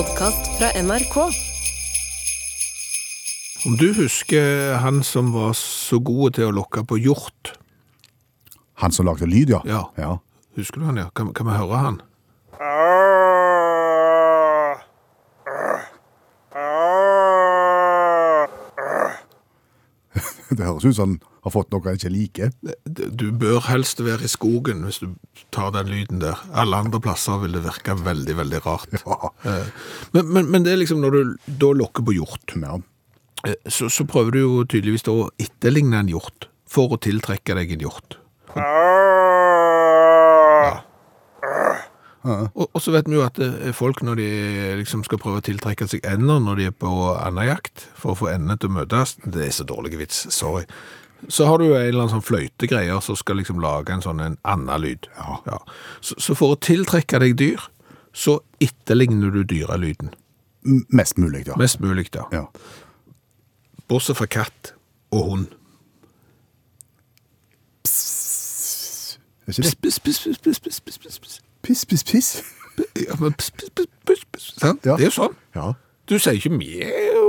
podkast fra NRK. Om du husker han som var så god til å lokke på hjort? Han som lagde lyd, ja. Ja. ja. Husker du han, ja? Kan, kan vi høre han? Det høres ut som han har fått noe han ikke liker. Du bør helst være i skogen hvis du tar den lyden der. Alle andre plasser vil det virke veldig, veldig rart. Ja. Eh, Men, men, men det er liksom når du da lokker på hjort, Ja. eh, så, så prøver du jo tydeligvis da å etterligne en hjort for å tiltrekke deg en hjort. Og, og så vet vi jo at eh, folk når de liksom skal prøve å tiltrekke seg ender når de er på andejakt, for å få endene til å møtes, det er så dårlig vits, sorry. Så har du jo en eller annen sånn fløytegreier som skal liksom lage en sånn en annen lyd. Ja. Så, så for å tiltrekke deg dyr, så etterligner du dyrelyden. M- Mest mulig, ja. Mest mulig da. ja. Bortsett fra katt og hund. Pss, pss, pss, pss, pss, pss, pss, piss, piss, piss, piss. Ja, men piss, piss, piss, piss, piss. Sant? Ja. Det er jo sånn. Ja. Du sier ikke mjau.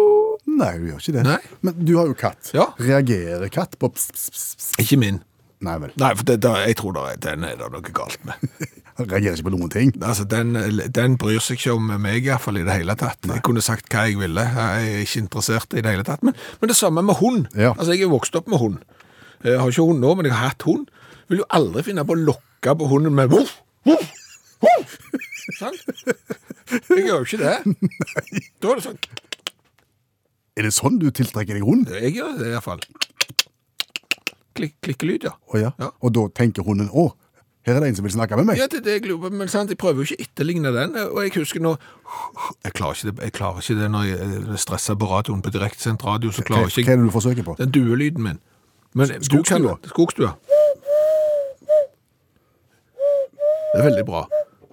Nei, du gjør ikke det. Nei. Men du har jo katt. Ja. Reagerer katt på pss, pss, pss, pss? Ikke min. Nei vel. Nei, for det, da, jeg tror det, er- den er det noe galt med. Han reagerer ikke på noen ting. Altså, den, den bryr seg ikke om meg i hvert fall i det hele tatt. Jeg kunne sagt hva jeg ville. Jeg er ikke interessert i det hele tatt. Men, men det samme med hund. Ja. Altså, jeg er vokst opp med hund. Jeg har ikke hund nå, men jeg har hatt hund. Vil jo aldri finne på å lokke på hunden med voff, voff, Sant? Jeg gjør jo ikke det. Da er det sånn Er det sånn du tiltrekker deg hund? Jeg gjør det i hvert fall. Klik, klikkelyd, ja. Å ja. Ja. Og da tenker hunden å, her er det en som vil snakke med meg. Ja, det er det jeg lurer på, men sant, jeg prøver jo ikke etterligne den, og jeg husker nå, jeg klarer ikke det, jeg klarer ikke det når jeg er stresset på radioen, på direktsendt radio, så Hva, klarer hva ikke er det du forsøker på? den duelyden min. Men Skogstua? Skogstua. Det er veldig bra.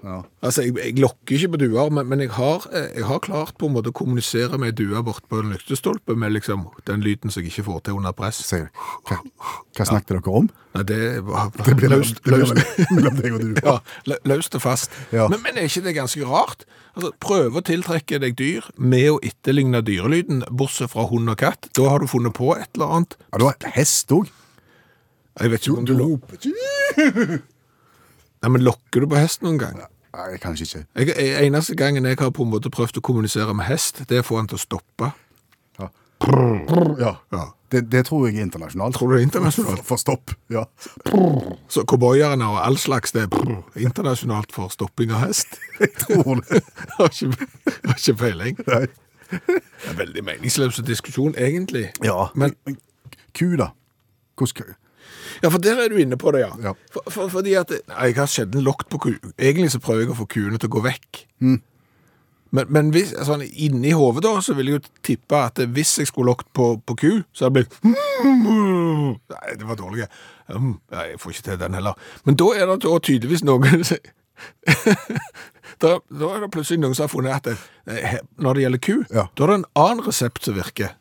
Ja. Altså, jeg, jeg lokker ikke på duer, men, men jeg, har, eh, jeg har klart på en måte å kommunisere med dua bort på en lyktestolpe med liksom den lyden som jeg ikke får til under press. Hva, hva snakket dere om? Nei, det var Det blir løst, løst. Ja, løst og fast. Ja. Men, men er ikke det ganske rart? Altså, Prøve å tiltrekke deg dyr med å etterligne dyrelyden, bortsett fra hund og katt. Da har du funnet på et eller annet. Ja, du har hest òg. Jeg vet ikke om du, du. Nei, men Lokker du på hest noen gang? Nei, kanskje ikke. Jeg, eneste gangen jeg har på en måte prøvd å kommunisere med hest, det er å få han til å stoppe. Ja. ja. Ja. Det, det tror jeg er internasjonalt. Tror du det er internasjonalt? For, for stopp, ja. Så cowboyerne og all slags det er internasjonalt for stopping av hest. Jeg tror det. Har ikke, har ikke peiling. Nei. Det er veldig meningsløs diskusjon, egentlig. Ja, Men men ku da? Hvordan. Ja, for der er du inne på det, ja. Ja. For, for, fordi at Jeg har sjelden lokt på ku. Egentlig så prøver jeg å få kuene til å gå vekk. Mm. Men, men hvis, altså, inni hodet da, så vil jeg jo tippe at hvis jeg skulle lokt på, på ku, så hadde det blitt Nei, det var dårlig. Um, nei, jeg får ikke til den heller. Men da er det tydeligvis noen da, da er det plutselig noen som har funnet at det, eh, når det gjelder ku, Ja. da er det en annen resept som virker.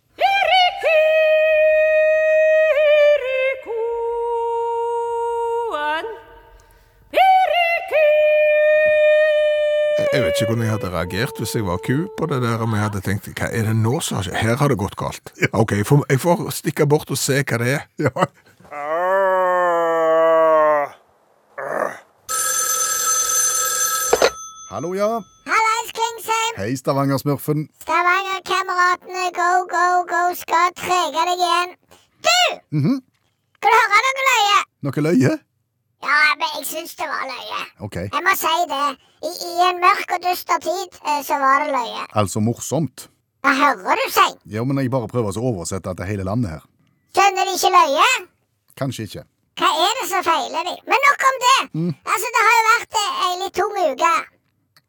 Jeg vet ikke hvordan jeg hadde reagert hvis jeg var ku på det der, om jeg hadde tenkt, hva er det nå som har skjedd? Her har det gått galt. Ok, jeg får, jeg får stikke bort og se hva det er. Ja. Hallo, ja. Hallais, Klingsheim! Hei, Stavanger-smurfen. Stavanger-kameratene, go, go, go, skal trege deg igjen. Du! Mm -hmm. Kan du høre noe løye? Noe løye? Ja, men jeg syns det var løye. Ok, Jeg må si det. I, i en mørk og dyster tid eh, så var det løye. altså morsomt. Hva hører du si? Ja, men jeg bare prøver å oversette til hele landet her. Skjønner de ikke løye? Kanskje ikke. Hva er det som feiler de? Men nok om det. Altså, Det har jo vært eh, ei litt tung uke.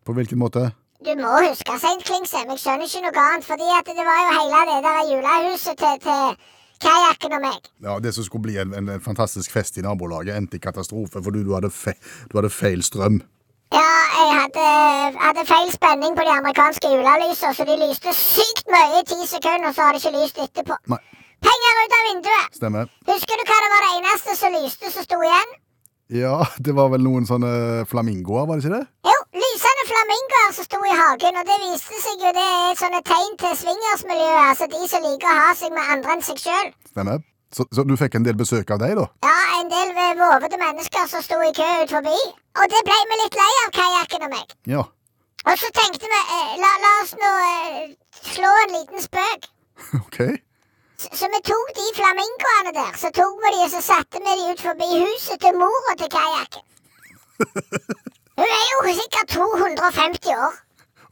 På hvilken måte? Du må huske Seint Klingsheim. Jeg skjønner ikke noe annet. Fordi at det var jo hele det der julehuset til, til kajakken og meg. Ja, Det som skulle bli en, en, en fantastisk fest i nabolaget, endte i katastrofe fordi du hadde, fe, du hadde feil strøm. Ja, jeg hadde, hadde feil spenning på de amerikanske julelysene, så de lyste sykt mye i ti sekunder, og så har de ikke lyst etterpå. Nei, Penger ut av vinduet! stemmer. Husker du hva det var det eneste som lyste som sto igjen? Ja, det var vel noen sånne flamingoer, var det ikke det? Jo, lysende flamingoer som sto i hagen, og det viste seg jo det er sånne tegn til swingersmiljøet, altså de som liker å ha seg med andre enn seg sjøl. Stemmer. Så, så du fikk en del besøk av deg, da? Ja, en del vovete mennesker som sto i kø ut forbi. Og det ble vi litt lei av, kajakken og meg. Ja. Og så tenkte vi eh, la, la oss nå eh, slå en liten spøk. OK. Så, vi tok de flamingoene der, så tok vi de og så satte vi de ut forbi huset til mora til kajakken. Hun er jo sikkert 250 år.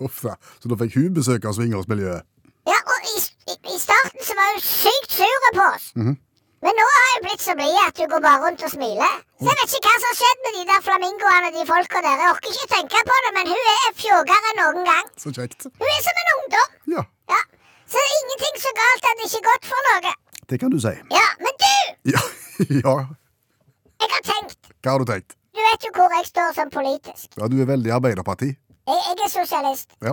Uff da. Så da fikk hun besøk av swingersmiljøet? Ja, og i, i, i starten så var hun sykt sur på oss. Men nå har hun blitt så blid at hun går bare rundt og smiler. Så jeg vet ikke hva som har skjedd med de der flamingoene og de folka der. Jeg orker ikke tenke på det, men hun er fjågere enn noen gang. Så kjekt. Hun er som en ungdom. Ja, Ja. Så det ingenting så galt det ikke godt for noe. det kan du si. Ja, men du! Ja. ja. Jeg har tenkt. Hva har du tenkt? Du vet jo hvor jeg står sånn politisk. Ja, Du er veldig Arbeiderparti. Jeg, jeg er sosialist. Ja.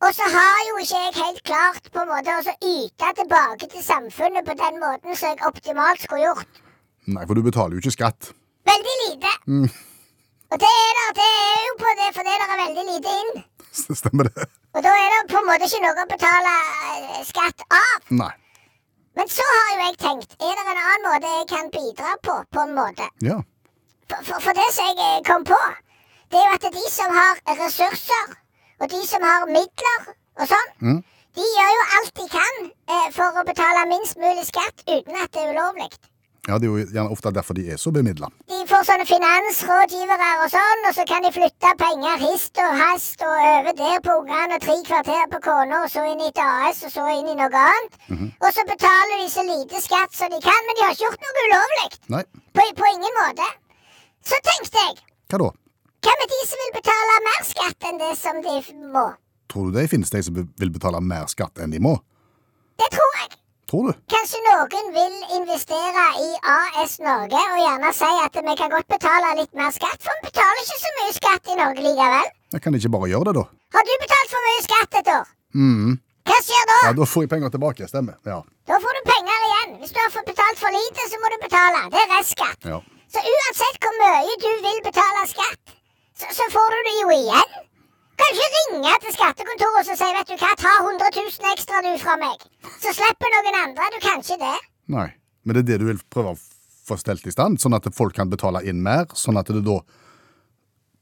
Og så har jo ikke jeg helt klart på en måte å yte tilbake til samfunnet på den måten som jeg optimalt skulle gjort. Nei, for du betaler jo ikke skatt. Veldig lite. Og det er, der, det er jo på det fordi det er veldig lite inn. Stemmer det? Og da er det på en måte ikke noe å betale eh, skatt av. Nei. Men så har jo jeg tenkt, er det en annen måte jeg kan bidra på, på en måte? Ja. For, for, for det som jeg eh, kom på, det er jo at de som har ressurser, og de som har midler og sånn, Mm. de gjør jo alt de kan eh, for å betale minst mulig skatt uten at det er ulovlig. Ja, det er jo gjerne ofte derfor de er så bemidla. De får sånne finansrådgivere og sånn, og så kan de flytte penger hist og hast og over der på ungene og tre kvarter på kona, og så inn i et AS, og så inn i noe annet. Og så betaler de så lite skatt som de kan, men de har ikke gjort noe ulovlig. Nei. På, på ingen måte. Så tenkte jeg, Hva da? hva med de som vil betale mer skatt enn det som de må? Tror du det finnes de som vil betale mer skatt enn de må? Det tror jeg. Tror du? Kanskje noen vil investere i AS Norge og gjerne si at vi kan godt betale litt mer skatt, for vi betaler ikke så mye skatt i Norge likevel. Jeg kan ikke bare gjøre det, da. Har du betalt for mye skatt et år? Mm. Hva skjer da? Ja, Da får jeg penger tilbake. Stemmer. Ja. Da får du penger igjen. Hvis du har fått betalt for lite, så må du betale. Det er restskatt. ja. Så uansett hvor mye du vil betale skatt, så, så får du det jo igjen. Kan ikke ringe til skattekontoret og si vet du hva, ta 100 000 ekstra du fra meg. Så slipper noen andre. Du kan ikke det. Nei. Men det er det du vil prøve å få stelt i stand, sånn at folk kan betale inn mer, sånn at det da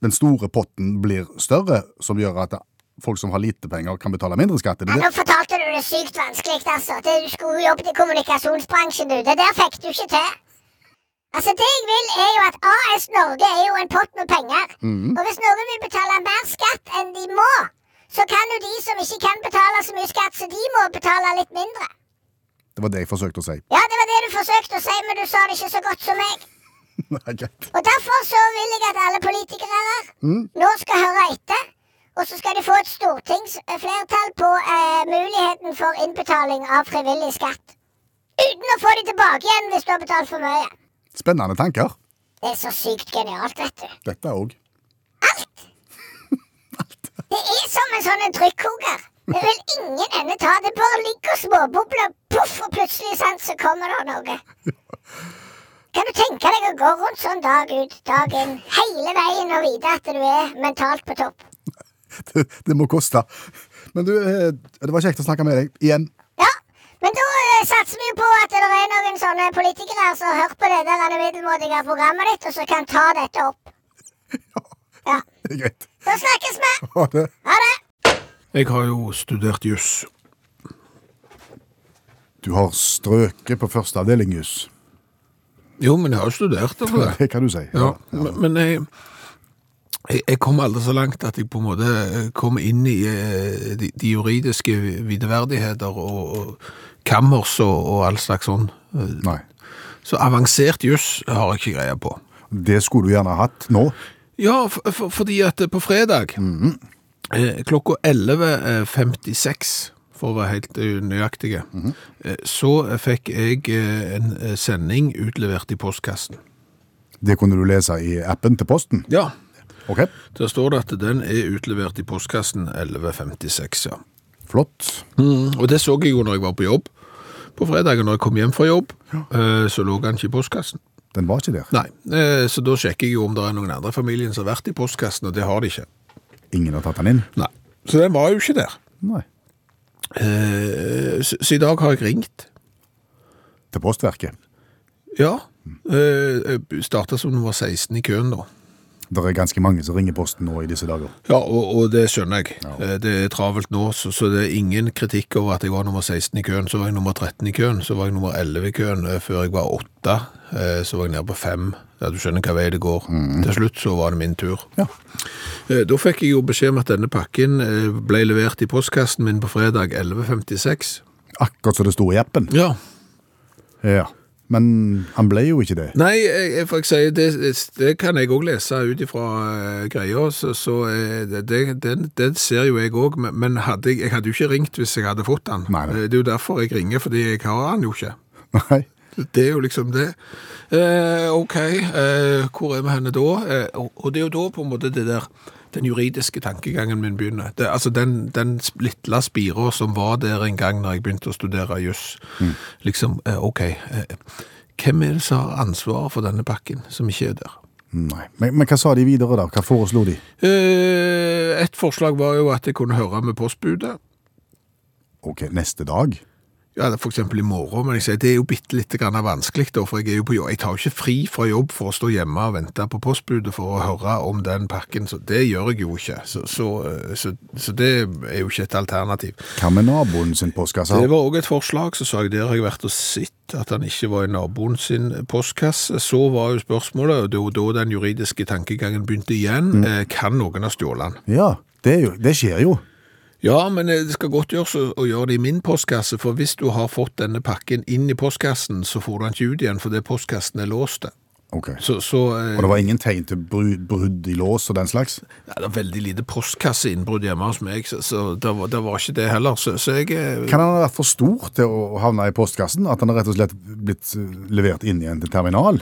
den store potten blir større, som gjør at folk som har lite penger, kan betale mindre skatt. Ja, nå fortalte du det sykt vanskelig, altså. Det, du skulle jobbet jobbe i kommunikasjonsbransjen, du. Det der fikk du ikke til. Altså, det jeg vil, er jo at AS Norge er jo en pott med penger. Og hvis noen vil betale mer skatt enn de må, så kan jo de som ikke kan betale så mye skatt, så de må betale litt mindre. Det var det jeg forsøkte å si. Ja, det var det du forsøkte å si, men du sa det ikke så godt som meg. Nei, greit. Og derfor så vil jeg at alle politikere her nå skal høre etter. Og så skal de få et stortingsflertall på eh, muligheten for innbetaling av frivillig skatt. Uten å få de tilbake igjen hvis du har betalt for mye. Spennende tanker. Det er så sykt genialt, vet du. Dette òg. Alt! Det er som en sånn trykkoker. Det vil ingen ende ta. Det bare ligger småbobler, poff, og plutselig sant, så kommer det noe. Kan du tenke deg å gå rundt sånn dag ut, dag inn, hele veien og vite at du er mentalt på topp? Det, det må koste. Men du, eh, det var kjekt å snakke med deg igjen. Men da eh, satser vi jo på at det er noen sånne politikere som hørt på det der middelmådige programmet ditt, og som kan ta dette opp. Ja, Det er greit. Da snakkes vi. Ha det. Ha det. Jeg har jo studert juss. Du har strøket på første avdeling, Juss. Jo, men jeg har jo studert det. for det. Det kan du si. Ja, men, men jeg, jeg, jeg kom aldri så langt at jeg på en måte kom inn i eh, de, de juridiske videverdigheter og, og kammers og, og all slags sånn. Nei. Så avansert juss har jeg ikke greie på. Det skulle du gjerne ha hatt nå. Ja, for, for, fordi at på fredag eh, klokka 11.56, for å være helt eh, nøyaktige, eh, så fikk jeg eh, en eh, sending utlevert i postkassen. Det kunne du lese i appen til Posten. Ja, Ok, Der står det at den er utlevert i postkassen 11.56, ja. Flott. Mm, og det så jeg jo når jeg var på jobb. På fredag. når jeg kom hjem fra jobb, ja. så lå han ikke i postkassen. Den var ikke der. Nei, eh, så da sjekker jeg jo om det er noen andre i familien som har vært i postkassen, og det har de ikke. Ingen har tatt den inn? Nei. Så den var jo ikke der. Nei. Eh, Så, så i dag har jeg ringt. Til Postverket. Ja. Mm. Starta som nummer 16 i køen, da. Det er ganske mange som ringer Posten nå i disse dager. Ja, og, og det skjønner jeg. Ja. Det er travelt nå, så, så det er ingen kritikk over at jeg var nummer 16 i køen. Så var jeg nummer 13 i køen, så var jeg nummer 11 i køen eh, før jeg var 8. eh, Så var jeg nede på 5. Ja, du skjønner hva vei det går. Til slutt så var det min tur. Ja. Eh, Da fikk jeg jo beskjed om at denne pakken eh, ble levert i postkassen min på fredag 11.56. Akkurat som det sto i appen. Ja. Ja. Men han ble jo ikke det. Nei, jeg, jeg sier, det, det kan jeg òg lese ut ifra uh, greia, så, så eh, det, det, det, ser jo jeg òg. Men, hadde jeg, hadde jo ikke ringt hvis jeg hadde fått den. Nei, nei. Eh, Det er jo derfor jeg ringer, fordi jeg har den jo ikke. Nei. Det er jo liksom det. Eh, OK, eh, hvor er vi henne da? Eh, og, og det er jo da på en måte det der den juridiske tankegangen min begynner. Det, altså den, den lille spira som var der en gang når jeg begynte å studere juss. Liksom, eh, OK, eh, hvem er det som har ansvaret for denne pakken som ikke er der? Nei. Men, men hva sa de videre, da? Hva foreslo de? Eh, et forslag var jo at jeg kunne høre med postbudet. Ok, neste dag? Ja, eksempel i morgen, men jeg sier, det er jo bitte litt vanskelig da, for jeg er jo på jobb. Jeg tar jo ikke fri fra jobb for å stå hjemme og vente på postbudet for å høre om den pakken, så det gjør jeg jo ikke. Så, så, så, så det er jo ikke et alternativ. Hva med naboen sin postkasse? Det var også et forslag, så sa jeg der har jeg vært og sett at han ikke var i naboen sin postkasse. Så var jo spørsmålet, og det var da den juridiske tankegangen begynte igjen, mm. kan noen ha stjålet den? Ja, det, er jo, det skjer jo. Ja, men eh, det skal godt gjøres å, gjøre det i min postkasse, for hvis du har fått denne pakken inn i postkassen, så får du den ikke ut igjen, fordi postkassen er låst. Ok. Så, så eh, Og det var ingen tegn til brudd, i lås og den slags? ja, det er veldig lite postkasseinnbrudd hjemme hos meg, så, så det, var, det var ikke det heller. Så, så jeg eh, Kan han ha vært for stor til å havne i postkassen? At han rett og slett blitt levert inn i en terminal?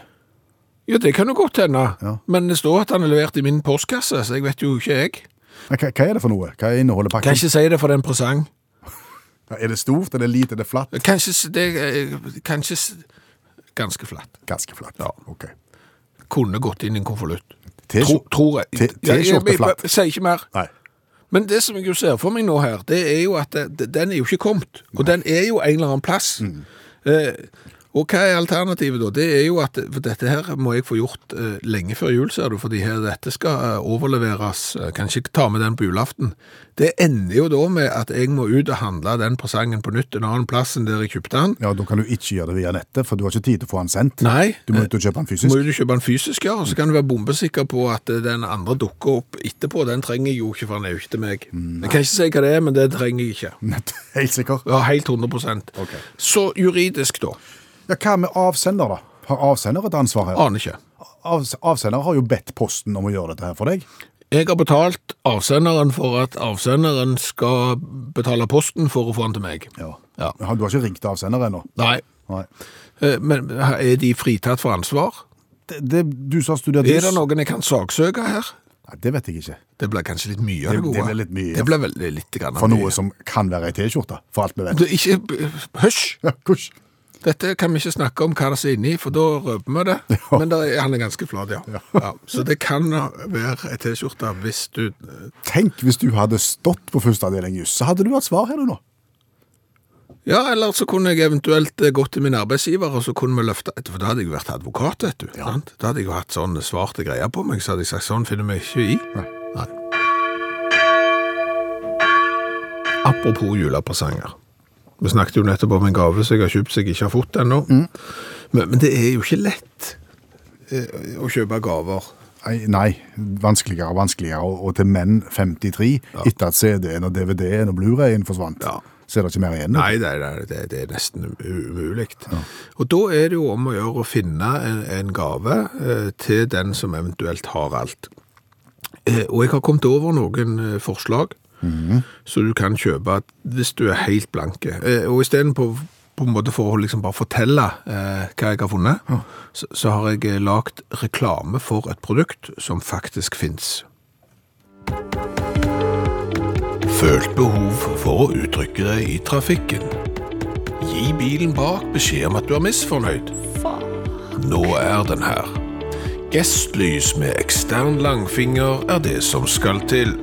Ja, det kan jo godt hende. Ja. Men det står at han er levert i min postkasse, så jeg vet jo ikke jeg. Hva, hva er det for noe? Hva inneholder Kan pakken? ikke si det for den presang. Er det stort, er det lite, er det flatt? Kanskje det er, Kanskje ganske flatt. Ganske flatt. Ja. Ok. Kunne gått inn i en konvolutt. Tro- Tror jeg. T-skjorte flatt. Sier ikke mer. Nei. Men det som jeg jo ser for meg nå her, det er jo at det, den er jo ikke kommet. Og den er jo en eller annen plass. Eh, og hva er alternativet da? Det er jo at for dette her må jeg få gjort eh, lenge før jul, ser du, fordi her dette skal eh, overleveres. Eh, Kanskje ikke ta med den på julaften. Det ender jo da med at jeg må ut og handle den presangen på nytt en annen plass enn der jeg kjøpte den. Ja, Da kan du ikke gjøre det via nettet, for du har ikke tid til å få den sendt. Nei. Du må ut og kjøpe den Må fysisk. jo du kjøpe den fysisk, ja, og så kan du være bombesikker på at eh, den andre dukker opp etterpå. Den trenger jeg jo ikke, for den er jo ikke til meg. Jeg kan ikke si hva det er, men det trenger jeg ikke. Helt sikker. Ja, helt 100 okay. Så juridisk, da? Ja, Hva med avsender, da? Har avsender et ansvar her? Aner ikke. Av, avsender har jo bedt Posten om å gjøre dette her for deg. Jeg har betalt avsenderen for at avsenderen skal betale posten for å få den til meg. Ja. Ja. Du har ikke ringt avsender ennå? Nei. Nei. Eh, Men er de fritatt for ansvar? Det, det, du har studert Er det noen jeg kan saksøke her? Nei, Det vet jeg ikke. Det blir kanskje litt mye av Det- gode. det blir litt mye. Det blir veldig litt grann For mye. noe som kan være ei T-skjorte, for alt vi vet. Det er ikke Hysj! Ja. Dette kan vi ikke snakke om hva det er inni, for da røper vi det. Men det er, han er ganske flat, ja. ja. Så det kan være ei T-skjorte hvis du Tenk hvis du hadde stått på første avdeling juss, så hadde du hatt svar her du nå. Ja, eller så kunne jeg eventuelt eh, gått til min arbeidsgiver, og så kunne vi løfte For da hadde jeg jo vært advokat, vet du. sant? Da hadde jeg jo hatt sånn svarte greier på meg, så hadde jeg sagt sånn finner vi ikke i. Nei. Nei. Apropos julepresanger. Vi snakket jo nettopp om en gave som jeg har kjøpt som jeg ikke har fått ennå. Men, men det er jo ikke lett eh, å kjøpe gaver. Nei, nei, vanskeligere og vanskeligere. Og, til menn 53, etter at CD-en og DVD-en og Blu-rayen forsvant, Ja. så er det ikke mer igjen. Nei, det, er- det, det er nesten umulig. Ja. Og da er det jo om å gjøre å finne en, en gave eh, til den som eventuelt har alt. Eh, og jeg har kommet over noen eh, forslag så du kan kjøpe hvis du er helt blanke. Eh, og i stedet på, på en måte for å liksom bare fortelle eh, hva jeg har funnet, så, så har jeg lagd lagt reklame for et produkt som faktisk finnes. Følt behov for å uttrykke deg i trafikken. Gi bilen bak beskjed om at du er misfornøyd. nå er den her. Gestlys med ekstern langfinger er det som skal til.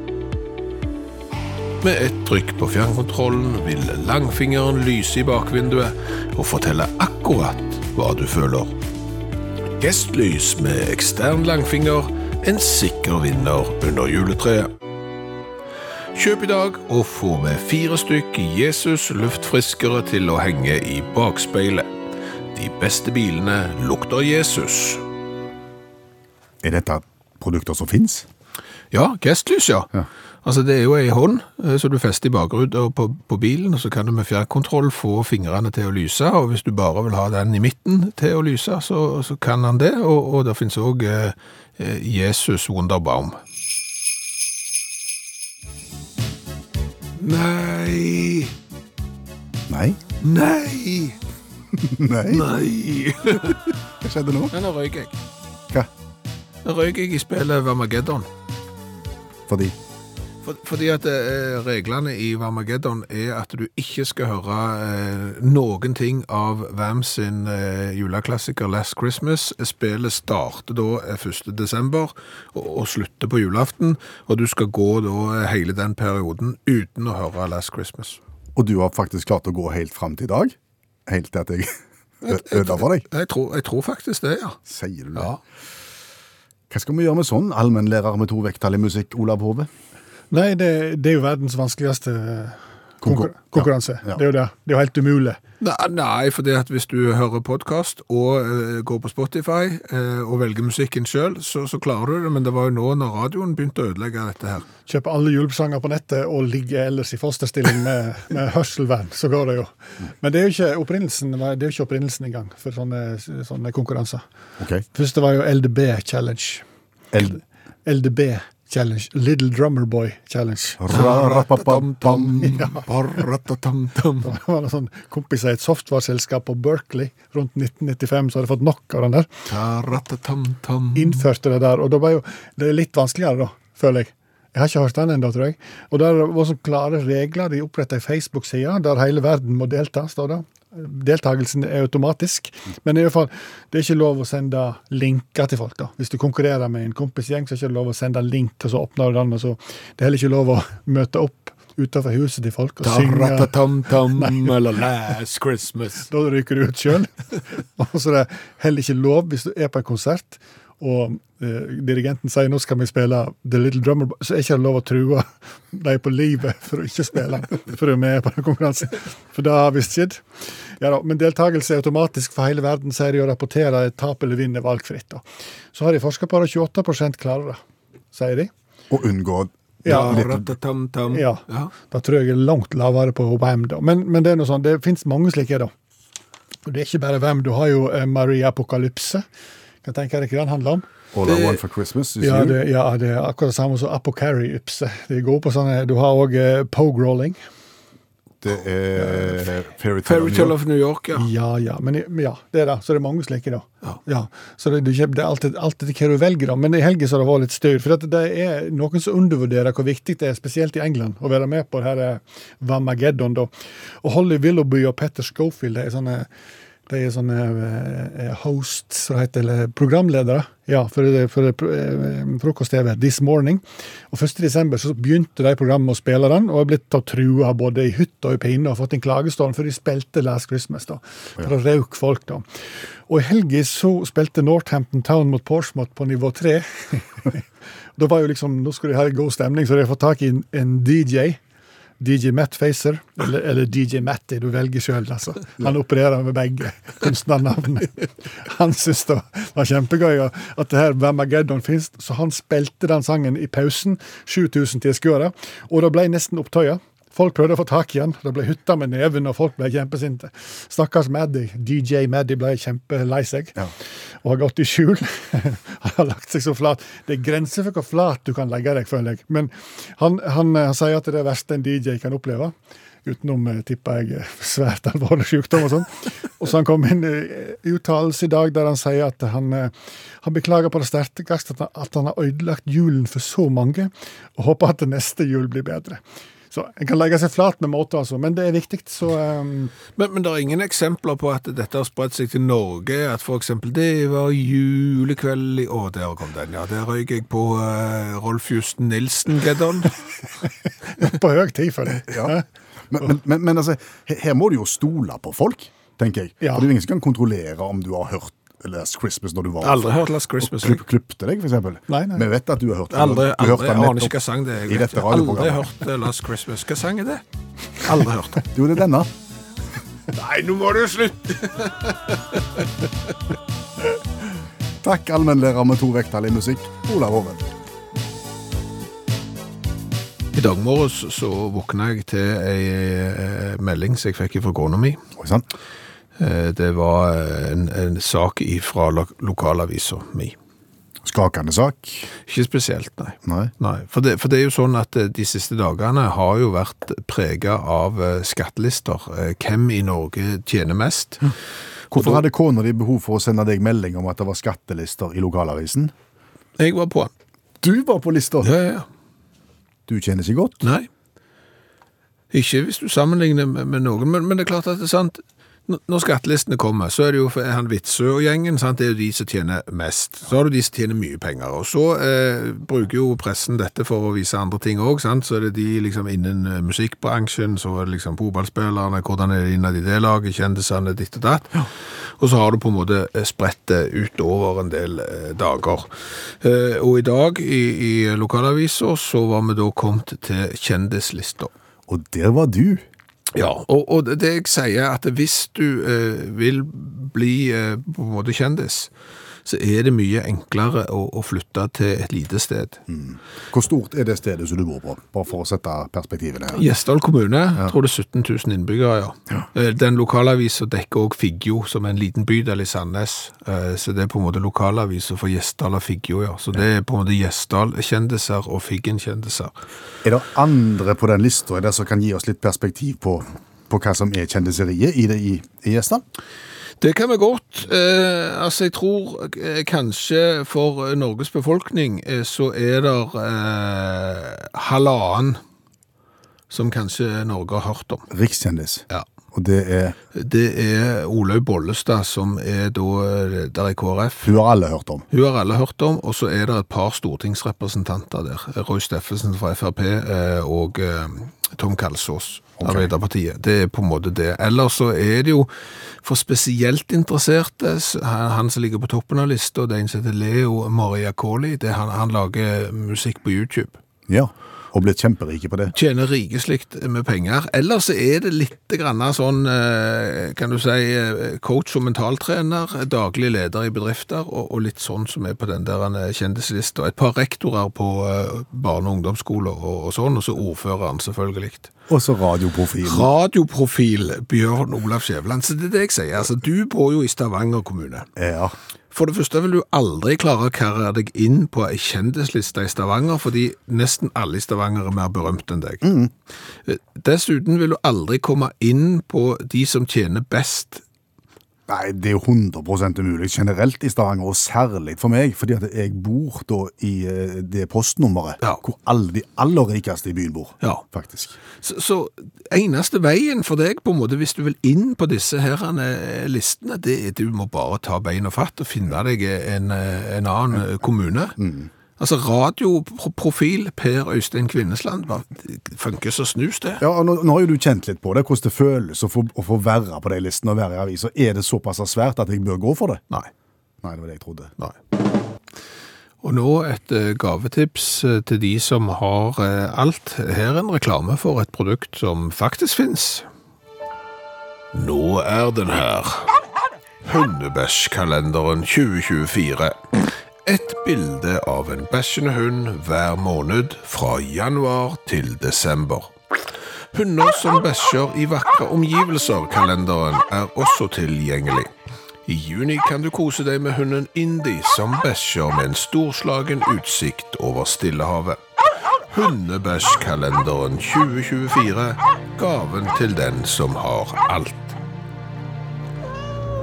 Med ett trykk på fjernkontrollen vil langfingeren lyse i bakvinduet og fortelle akkurat hva du føler. Gestlys med ekstern langfinger, en sikker vinner under juletreet. Kjøp i dag og få med fire stykk Jesus luftfriskere til å henge i bakspeilet. De beste bilene lukter Jesus. Er dette produkter som fins? Ja, gestlys, ja. Ja. Altså Det er jo ei hånd så som du fester i bakruta på, på bilen, og så kan du med fjernkontroll få fingrene til å lyse. og Hvis du bare vil ha den i midten til å lyse, så, så kan han det. Og, og det finnes òg eh, eh, Jesus Wunderbaum. Nei, Nei. nei, Nei. nei. Hva skjedde nå? Nå røyker jeg. Hva? Nå røyker jeg i spillet Vamageddon. Fordi fordi at eh, reglene i Varmageddon er at du ikke skal høre eh, noen ting av Vam sin eh, juleklassiker Last Christmas. Spillet starter da eh, 1. desember og, og slutter på julaften, og du skal gå da eh, hele den perioden uten å høre Last Christmas. Og du har faktisk klart å gå helt fram til i dag? Helt til at jeg ødela for deg? Jeg tror, jeg tror faktisk det, ja. Sier du det? Ja. Hva skal vi gjøre med sånn allmennlærer med to vekttall i musikk, Olav Hove? Nei, det, det er jo verdens vanskeligste konkur Konkur- konkurranse. ja. Det er jo det. Det er jo helt umulig. Nei, nei, at hvis du hører podkast og uh, går på Spotify uh, og velger musikken sjøl, så, så klarer du det. Men det var jo nå når radioen begynte å ødelegge dette her. Kjøp alle julesanger på nettet og ligge ellers i fosterstilling med, med hørselvern, så går det jo. Men det er jo ikke opprinnelsen, det er jo ikke opprinnelsen engang for sånne, sånne konkurranser. Først det var jo LDB Challenge. L LDB Challenge. Little Drummer Boy Challenge. Det var en sånn kompis i et software-selskap på Berkeley rundt 1995 som hadde fått nok av den der. Innførte det der, og da var jo det er litt vanskeligere, da, føler jeg. Jeg har ikke hørt den ennå, tror jeg. Og der var så klare regler. De oppretta ei Facebook-side der hele verden må delta, står det. Deltakelsen er automatisk, men i hvert fall, det er ikke lov å sende linker til folk. da. Hvis du konkurrerer med en kompisgjeng, så er det ikke lov å sende link, og så åpner du den, og så Det er heller ikke lov å møte opp utenfor huset til folk og synge. Eller Last Christmas. Da ryker du ut sjøl. og så er det heller ikke lov hvis du er på en konsert og eh, dirigenten sier nå skal vi spille The Little Drummer, så er ikke det lov å true de på livet for å ikke spille, for å være med på den konkurransen. For det har visst skjedd. Ja da, Men deltakelse er automatisk for hele verden, sier de, og rapporterer tap eller vinn er valgfritt. da. Så har de forska på det, 28 klarer det, sier de. Og unngå Ja. Ja. Ja. Da tror jeg er langt lavere på hvem, da. Men, men det er noe sånn, det fins mange slike, da. Og det er ikke bare hvem. Du har jo eh, Marie Apokalypse. Kan tenke deg hva den handler om. All I Want for Christmas. is Ja you. det, ja, det er akkurat det samme som Apocarry-ypse. De er på sånne Du har òg eh, pogue-rolling. Det er Fairytale of of New York, ja. Ja, ja. Men ja, det er det. Så det er mange slike, da. Ja. Så det, det, det er alltid, alltid hva du velger, da. Men i helgen så har det vært litt styr. For at det er noen som undervurderer hvor viktig det er, spesielt i England, å være med på det her eh, Vamageddon, da. Og Holly Willoughby og Petter Schofield, det er sånne de er sånne eh, hosts, som heter, eller programledere, ja, for, for eh, frokost-TV This Morning. Og 1. desember så begynte de programmet med å spille den, og er blitt tatt trua både i hytt og i pinne, og fått en klagestorm for de spilte Last Christmas, da. For å rauke folk, da. Og i helga så spilte Northampton Town mot Portsmouth på nivå tre. da var jo liksom, nå skulle de ha god stemning, så de har fått tak i en, en DJ. DJ Matt Facer, eller, eller DJ Matty, du velger sjøl, altså. Han opererer med begge kunstnernavnene. Han syntes det var kjempegøy at det her Vamageddon finnes, så han spilte den sangen i pausen. 7000 tilskuere. Og det ble nesten opptøyer. Folk prøvde å få tak i han. Det ble hytta med neven, og folk ble kjempesinte. Stakkars Maddy, DJ Maddy, ble kjempelei seg Ja. og har gått i skjul. han har lagt seg så flat. Det er grenser for hvor flat du kan legge deg, føler jeg. Men han, han, eh, han sier at det er det verste en DJ kan oppleve. Utenom, eh, tipper jeg, eh, svært alvorlig sykdom og sånn. Og så han kom inn i uttalelse i dag der han sier at han, han beklager på det sterkeste at at han har ødelagt julen for så mange, og håper at neste jul blir bedre. Så en kan legge seg flat med måte, altså, men det er viktig. Så um, Men, men det er ingen eksempler på at dette har spredt seg til Norge? At eksempel det var julekveld i Å, der kom den, ja. Der røyk jeg på uh, Rolf Justen Nilsen-geddon. på høy tid for det. Ja. Men, men, men, men altså, her, her må du jo stole på folk, tenker jeg. Ja. For det er jo ingen som kan kontrollere om du har hørt Last Christmas når du var Aldri hørt Last Christmas. Klipp, klippte deg, for eksempel. Nei, nei. Vi vet at du har hørt Aldri, du aldri, hørte jeg aner ikke hva sang det er. Jeg vet. Aldri hørt eh, Last Christmas. Hva sang er det? Aldri hørt. Jo, det er denne. Nei, nå må du slutte! Takk, allmennlærer med to vekttall i musikk, Olav Hoven. I dag morges så våkna jeg til ei eh, melding som jeg fikk fra kona mi. Oi sann. Eh, Det var en, en sak fra lo lokalavisa mi. Skakende sak. Ikke spesielt, nei. Nei. Nei, for det, for det er jo sånn at eh, de siste dagene har jo vært prega av eh, skattelister. Eh, Hvem i Norge tjener mest? Hvorfor hadde kona di behov for å sende deg melding om at det var skattelister i lokalavisen? Jeg var på. Du var på lista. Ja, ja, ja. Du tjener ikke godt. Nei. Ikke hvis du sammenligner med, med noen, men, men det er klart at det er sant. Når skattelistene kommer, så er det jo han Witzøe og gjengen, sant? det er jo de som tjener mest. Så har du de som tjener mye penger. Og så eh, bruker jo pressen dette for å vise andre ting òg. Så er det de liksom innen eh, musikkbransjen, så er det liksom fotballspillerne, hvordan er det innad i det laget, kjendisene, ditt og datt. Og så har du på en måte eh, spredt det utover en del eh, dager. Eh, og i dag i, i lokalaviser så var vi da kommet til kjendislister. Og der var du. Ja, og, og det jeg sier er at hvis du eh, vil bli eh, på en måte kjendis, så er det mye enklere å, å flytte til et lite sted. Hvor stort er det stedet som du bor på? Bare for å sette perspektivene her. Gjesdal kommune, tror det er 17 000 innbyggere, ja. ja. Den lokalavisa dekker også Figgjo, som er en liten bydel i Sandnes. Eh, Så det er på en måte lokalavisa for Gjesdal og Figgjo, ja. Så det er på en måte Gjesdal-kjendiser og Figgen-kjendiser. Er det andre på den lista som kan gi oss litt perspektiv på, på hva som er kjendiseriet i det i, i Gjesdal? Det kan vi godt. Eh, altså, jeg tror eh, kanskje for eh, Norges befolkning eh, så er det eh, halvannen som kanskje Norge har hørt om. Rikskjendis. Ja. Og det er Det er Olaug Bollestad, som er da eh, der i KrF. Hun har alle hørt om. Hun har alle hørt om, og så er det et par stortingsrepresentanter der. Roy Steffensen fra Frp eh, og eh, Tom Kalsås, Arbeiderpartiet. Det er på en måte det. Ellers så er det jo for spesielt interesserte, han han som ligger på toppen av lista, det er en som heter Leo Mariakoli. Det er han, han lager musikk på YouTube. Ja. Og blitt kjemperike på det. Tjener rikeslikt med penger. Ellers er det litt grann sånn, eh, kan du si, eh, coach og mentaltrener, daglig leder i bedrifter, og, litt sånn som er på den der eh, kjendislista. Et par rektorer på barne- og ungdomsskoler og, og sånn, og så ordføreren selvfølgelig. Og så radioprofil. Radioprofil Bjørn Olav Skjæveland. Så det er det jeg sier. Altså, du bor jo i Stavanger kommune. Ja. For det første vil du aldri klare å karre deg inn på ei kjendisliste i Stavanger, fordi nesten alle i Stavanger er mer berømt enn deg. Mm. Dessuten vil du aldri komme inn på de som tjener best. Nei, det er jo 100 umulig generelt i Stavanger, og særlig for meg, fordi at jeg bor da i eh, det postnummeret Ja. hvor alle de aller rikeste i byen bor. Ja. Faktisk. Så, så eneste veien for deg, på en måte, hvis du vil inn på disse her eh, listene, det er du må bare ta bein og fatt og finne deg en, eh, en annen kommune. kommune. Altså radioprofil Per Øystein Kvinnesland, funker så snus det. Ja, og nå, nå har jo du kjent litt på det, hvordan det føles å få, å få være på de listene og være i aviser. Er det såpass svært at jeg bør gå for det? Nei. Nei, det var det jeg trodde. Nei. Og nå et eh, gavetips eh, til de som har eh, alt. Her en reklame for et produkt som faktisk finnes. Nå er den her. Hundebæsjkalenderen 2024. Et bilde av en bæsjende hund hver måned fra januar til desember. Hunder som bæsjer i vakre omgivelser, kalenderen er også tilgjengelig. I juni kan du kose deg med hunden Indy, som bæsjer med en storslagen utsikt over Stillehavet. Hundebæsjkalenderen 2024, gaven til den som har alt.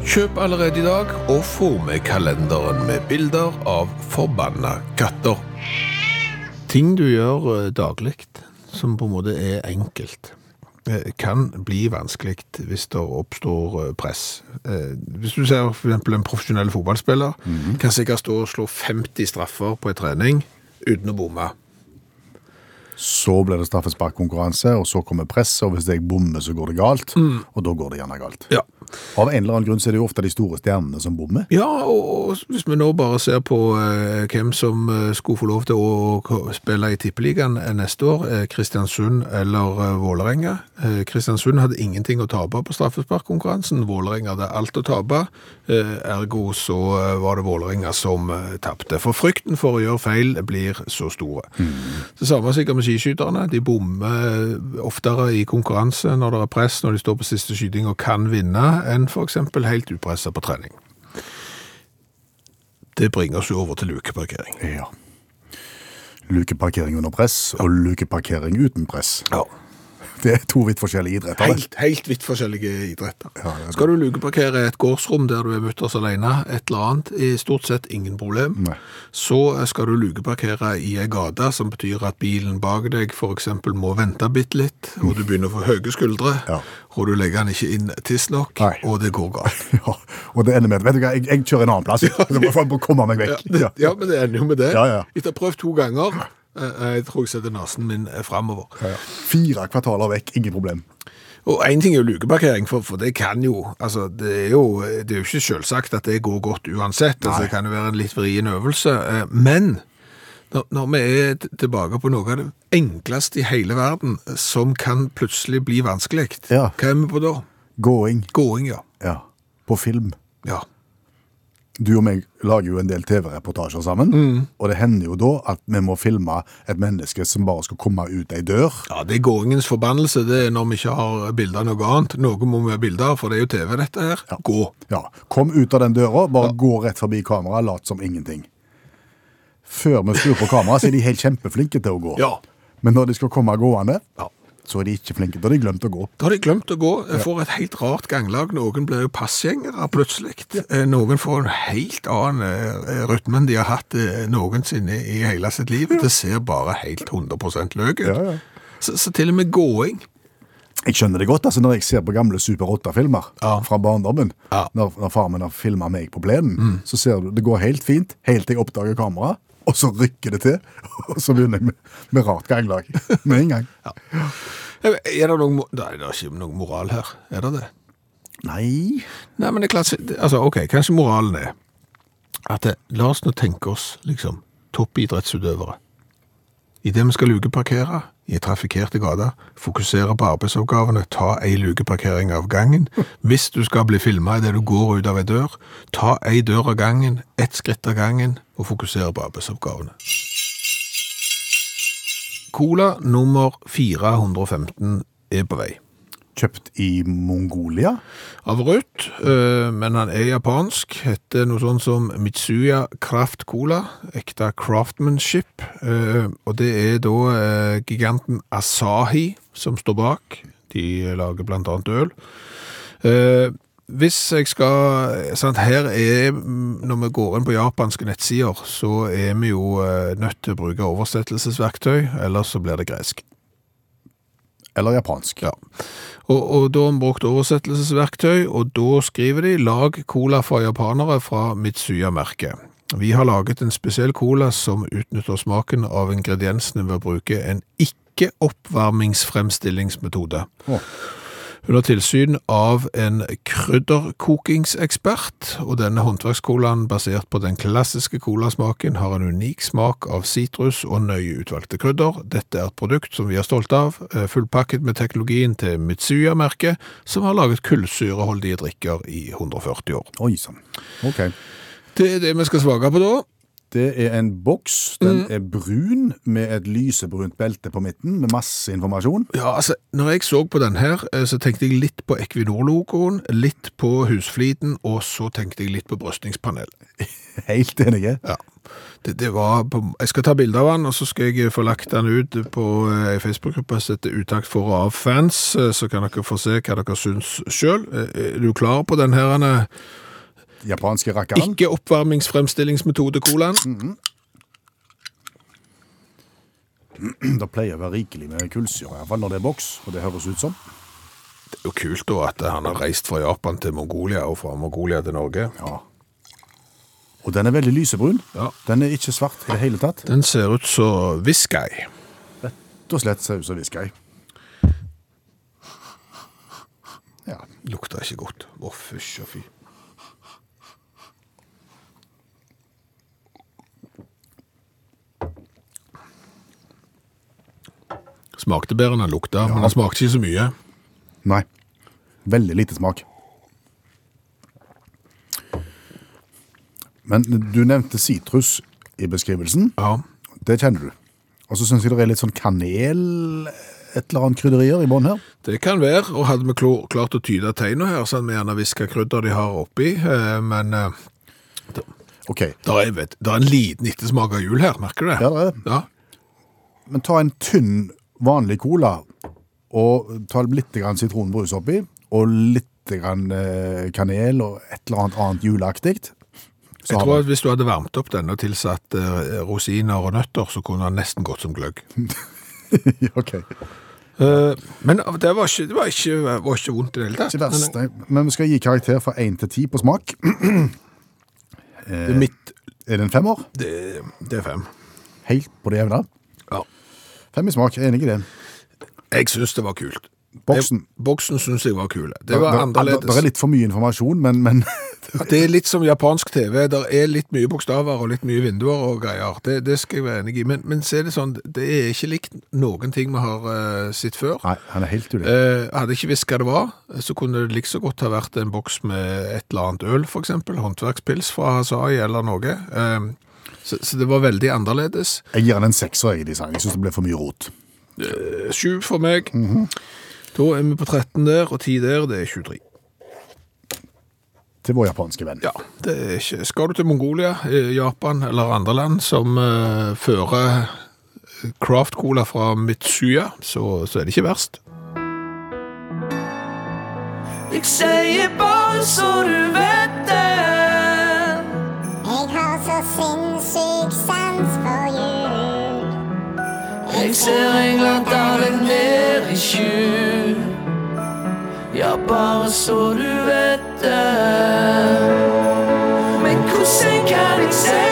Kjøp allerede i dag, og få med kalenderen med bilder av forbanna katter. Ting du gjør eh, daglig, som på en måte er enkelt, eh, kan bli vanskelig hvis det oppstår eh, press. Hvis du ser for eksempel en profesjonell fotballspiller, kan sikkert stå og slå 50 straffer på en trening uten å bomme. Så blir det straffesparkkonkurranse, og så kommer presset, og hvis jeg bommer, så går det galt. Og da går det gjerne galt. Ja. Av en eller annen grunn så er det jo ofte de store stjernene som bommer. Ja, og hvis vi nå bare ser på eh, hvem som eh, skulle få lov til å spille i Tippeligaen eh, neste år, eh, Kristiansund eller eh, Vålerenga. Eh, Kristiansund hadde ingenting å tape på straffesparkkonkurransen. Vålerenga hadde alt å tape. Ergo så var det Vålerenga som eh, tapte. For frykten for å gjøre feil blir så store. Det samme sikkert med skiskyterne. De bommer oftere i konkurranse når det er press, når de står på siste skyting og kan vinne, enn for eksempel helt upresset på trening. Det bringer oss jo over til lukeparkering. Ja. Lukeparkering under press, og lukeparkering uten press. Ja. Det er to vidt forskjellige idretter. det. Helt, helt vidt forskjellige idretter. Ja, ja, det- Skal du lukeparkere et gårdsrom der du er mutters alene, et eller annet, i stort sett ingen problem. Nei. Så skal du lukeparkere i ei gate, som betyr at bilen bak deg eksempel må vente bitte litt, og du begynner å få høye skuldre, Ja. og du legger den ikke inn tidsnok, og det går galt. Ja, og det ender med vet du hva, jeg, jeg kjører en annen plass. Jeg må få komme meg vekk. det, Ja. ja, men det ender jo med det. Ja, ja. Etter å ha prøvd to ganger, jeg tror jeg setter nesen min framover. fremover. Ja, ja. Fire kvartaler vekk, ingen problem. Og en ting er jo lukeparkering, for, for det kan jo, altså det er jo, det er jo ikke selvsagt at det går godt uansett, altså det kan jo være en litt vrien øvelse, eh, men når, når vi er tilbake på noe av det enkleste i hele verden, som kan plutselig bli vanskelig, Ja. hva er vi på da? Gåing, Gåing, ja. ja. På film. Ja, Du og meg lager jo en del TV-reportasjer sammen, Mm. og det hender jo da at vi må filme et menneske som bare skal komme ut ei dør. ja det er gåingens forbannelse, det er når vi ikke har bilder av noe annet. Noe må vi ha bilder for det er jo TV dette her. Gå. Ja, Kom ut av den døra, bare gå rett forbi kameraet, lat som ingenting. Før vi skrur på kameraet, så er de helt kjempeflinke til å gå. Ja. Men når de skal komme gående, Ja. Så er de ikke flinke. Da har de glemt å gå. Da har de glemt å gå. Får et helt rart ganglag. Noen blir jo passgjengere plutselig. Eh, Noen får en helt annen eh, rytme enn de har hatt eh, noensinne i hele sitt liv. Det ser bare helt 100 løk ut. Ja, ja. Så, så til og med gåing. Jeg skjønner det godt altså når jeg ser på gamle Super 8-filmer Ja. fra barndommen. Ja. Når, når far min har filma meg på plenen, så ser du det går helt fint helt til jeg oppdager kameraet, og så rykker det til. Og så begynner jeg med, med rart ganglag med en gang. Ja. Er det noe, Nei, det er ikke noe moral her. Er det det? Nei Nei, men det er klart, altså, ok, kanskje moralen er at det, la oss nå tenke oss, liksom, toppidrettsutøvere. I det vi skal lukeparkere i trafikkerte gater, fokusere på arbeidsoppgavene, ta ei lukeparkering av gangen. Hvis du skal bli filma idet du går ut av ei dør, ta ei dør av gangen, ett skritt av gangen, og fokusere på arbeidsoppgavene. Cola nummer 415 er på vei. Kjøpt i Mongolia. av rødt, eh, men han er japansk. Heter noe sånt som Mitsuya Kraft Cola. Ekte craftsmanship. eh, Og det er da eh, giganten Asahi som står bak. De lager annet øl. Hvis jeg skal sant, Her er Når vi går inn på japanske nettsider, så er vi jo nødt til å bruke oversettelsesverktøy, ellers så blir det gresk. Eller japansk. Ja. Og, og da har vi brukt oversettelsesverktøy, og da skriver de 'lag cola for japanere fra Mitsuya-merket'. Vi har laget en spesiell cola som utnytter smaken av ingrediensene ved å bruke en ikke-oppvarmingsfremstillingsmetode. Å. har tilsyn av en krydderkokingsekspert, og denne håndverkscolaen basert på den klassiske colasmaken har en unik smak av sitrus og nøye utvalgte krydder. Dette er et produkt som vi er stolt av, eh, fullpakket med teknologien til Mitsuya-merket, som har laget kullsyreholdige drikker i 140 år. Oi sann. Ok. Det er det vi skal smake på da. Det er en boks. Den er brun med et lysebrunt belte på midten med masse informasjon. Ja, altså, når jeg så på den her, eh, så tenkte jeg litt på Equinor-logoen, litt på husfliten, og så tenkte jeg litt på brystningspanel. Helt enig. Ja. Det, det var på, jeg skal ta bilde av den, og så skal jeg få lagt den ut på eh, en Facebook-gruppe som heter Utakt for og av fans, eh, så kan dere få se hva dere syns sjøl. Er du klar på den her eh, Japanske rakkeren. ikke-oppvarmingsfremstillingsmetode-colaen? Det pleier å være rikelig med kullsyre, i hvert fall når det er boks, og det høres ut som. Det er jo kult da at han har reist fra Japan til Mongolia og fra Mongolia til Norge. Ja. Og den er veldig lysebrun. Ja. Den er ikke svart i det hele tatt. Den ser ut som whisky. Rett og slett ut som whisky. Ja. Lukter ikke godt. Å, fysj og fy. Smakte bedre enn den lukta, men den smakte ikke så mye. Nei. Veldig lite smak. Men du nevnte sitrus i beskrivelsen. Ja. Det kjenner du. Og så syns jeg det er litt sånn kanel, et eller annet krydderier i bånn her. Det kan være, og hadde vi klart å tyde tegnene her, så hadde vi gjerne viska krydder de har oppi, eh, men eh, OK. der er, vet, der er en liten ettersmak av jul her, merker du det? Ja, det er det. Ja. Men ta en tynn, vanlig cola, og ta litt grann sitronbrus oppi, og litt grann eh, kanel og et eller annet annet juleaktig. Jeg tror at hvis du hadde varmt opp denne og tilsatt eh, rosiner og nøtter, så kunne den nesten gått som gløgg. OK. Eh, men det var ikke, det var ikke, var ikke vondt i det hele tatt. Ikke verst. nei. Men vi skal gi karakter fra 1 til 10 på smak. eh, Det er mitt, Er det en femmer? det, det er fem. Helt på det jevne. Fem i smak, jeg er enig i det. Jeg synes det var kult. Boksen. Det, boksen synes jeg var kul. Det Det var det annerledes. er litt for mye informasjon, men, men Det er litt som japansk TV. Det er litt mye bokstaver og litt mye vinduer og greier. Det, det skal jeg være enig i. Men, men så er det sånn, det er ikke likt noen ting vi har uh, sett før. Nei, han er helt ulik. Uh, hadde jeg ikke visst hva det var, så kunne det like så godt ha vært en boks med et eller annet øl, eksempel. Håndverkspils fra Hasai eller noe. Eh, så, så det var veldig annerledes. Jeg gir han en sekser i design. Jeg syns det ble for mye rot. Eh, Sju for meg. Da er vi på 13 der, og 10 der, det er 23. Til vår japanske venn. Ja, det er ikke Skal du til Mongolia, eh, Japan eller andre land som eh, fører craft cola fra Mitsuya, så, så er det ikke verst. Jeg sier bare så du vet det. Ser England dale ned i skjul. Ja, bare så du vet det. Men hvordan kan jeg si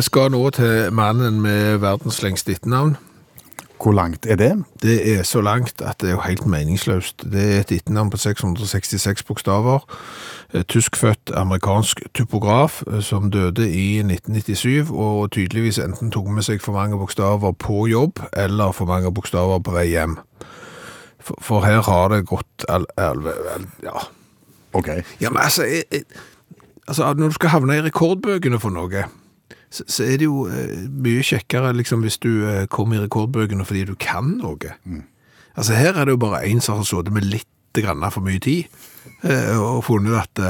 vi skal nå til mannen med verdens lengste etternavn. Hvor langt er det? Det er så langt at det er jo helt meningsløst. Det er et etternavn på 666 bokstaver. Eh, Tyskfødt amerikansk typograf eh, som døde i 1997, og tydeligvis enten tok med seg for mange bokstaver på jobb, eller for mange bokstaver på vei hjem. For, for her har det gått al, al, al, ja. OK. ja, men altså, jeg, jeg, altså Når du skal havne i rekordbøkene for noe, så, så er det jo eh, mye kjekkere liksom, hvis du eh, kommer i rekordbøkene fordi du kan noe. Altså Her er det jo bare en som har sittet med litt grann for mye tid eh, og funnet at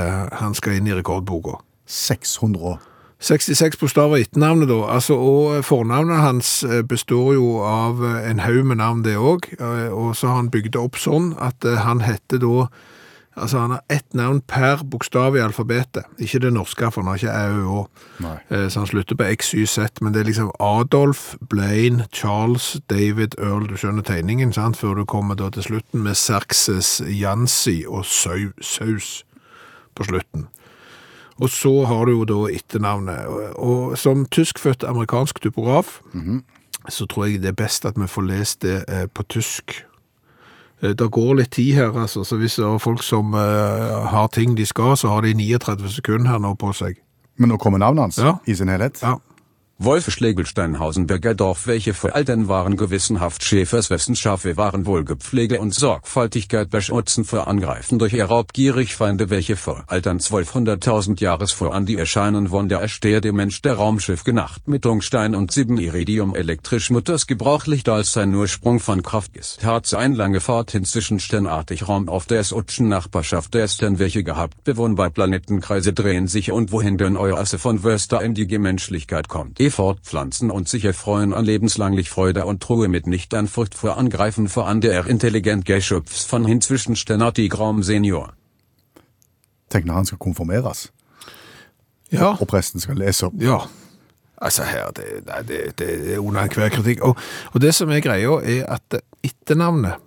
han skal inn i rekordboka. 600 år. 66 bokstaver i etternavnet, da. Altså, og fornavnet hans består jo av en haug med navn, det òg. Og så har han bygd det opp sånn at han heter da Altså, han har ett navn per bokstav i alfabetet. Ikke det norske, for han har ikke au og å. Nei. Eh, Så han slutter på X, Y, Z, men det er liksom Adolf, Blaine, Charles, David, Earl, du skjønner tegningen, sant? Før du kommer da til slutten med Serxes, Jansi og Sau, Saus på slutten. Og så har du jo da etternavnet. Og, som tyskfødt amerikansk typograf, så tror jeg det er best at vi får lest det eh, på tysk. Eh, Det går litt tid her, altså, så hvis det er folk som uh, har ting de skal, så har de 39 sekunder her nå på seg. Men nå kommer navnet hans Ja. i sin helhet. Ja. Wolf Schlegelsteinhausenberger Dorf Welche Veraltern waren gewissenhaft Schäfers wessen Schafe waren Wohlgepflege und Sorgfaltigkeit beschützen vor Angreifen durch ihr raubgierig Feinde welche Veraltern 1200.000 Jahres vor an die erscheinen von der ersteher der Mensch der Raumschiff genacht mit Tungstein und sieben Iridium elektrisch Mutters gebrauchlich als sein Ursprung von Kraft ist hat ein lange Fahrt hin zwischen sternartig Raum auf der Utschen Nachbarschaft der Stern welche gehabt bewohnbar Planetenkreise drehen sich und wohin denn euer Asse von Wörster in die Gemenschlichkeit kommt fortpflanzen und sich erfreuen an lebenslanglich Freude und Truhe mit nicht an Furcht vor Angreifen vor an der intelligent Geschöpfs von hin zwischen sternartig Raum Senior. Tenk når han skal konfirmeres, Ja. lese opp. Ja. Altså her, det, nei, det, det er under enhver kritikk. Og, og det som er greia, er at etternavnet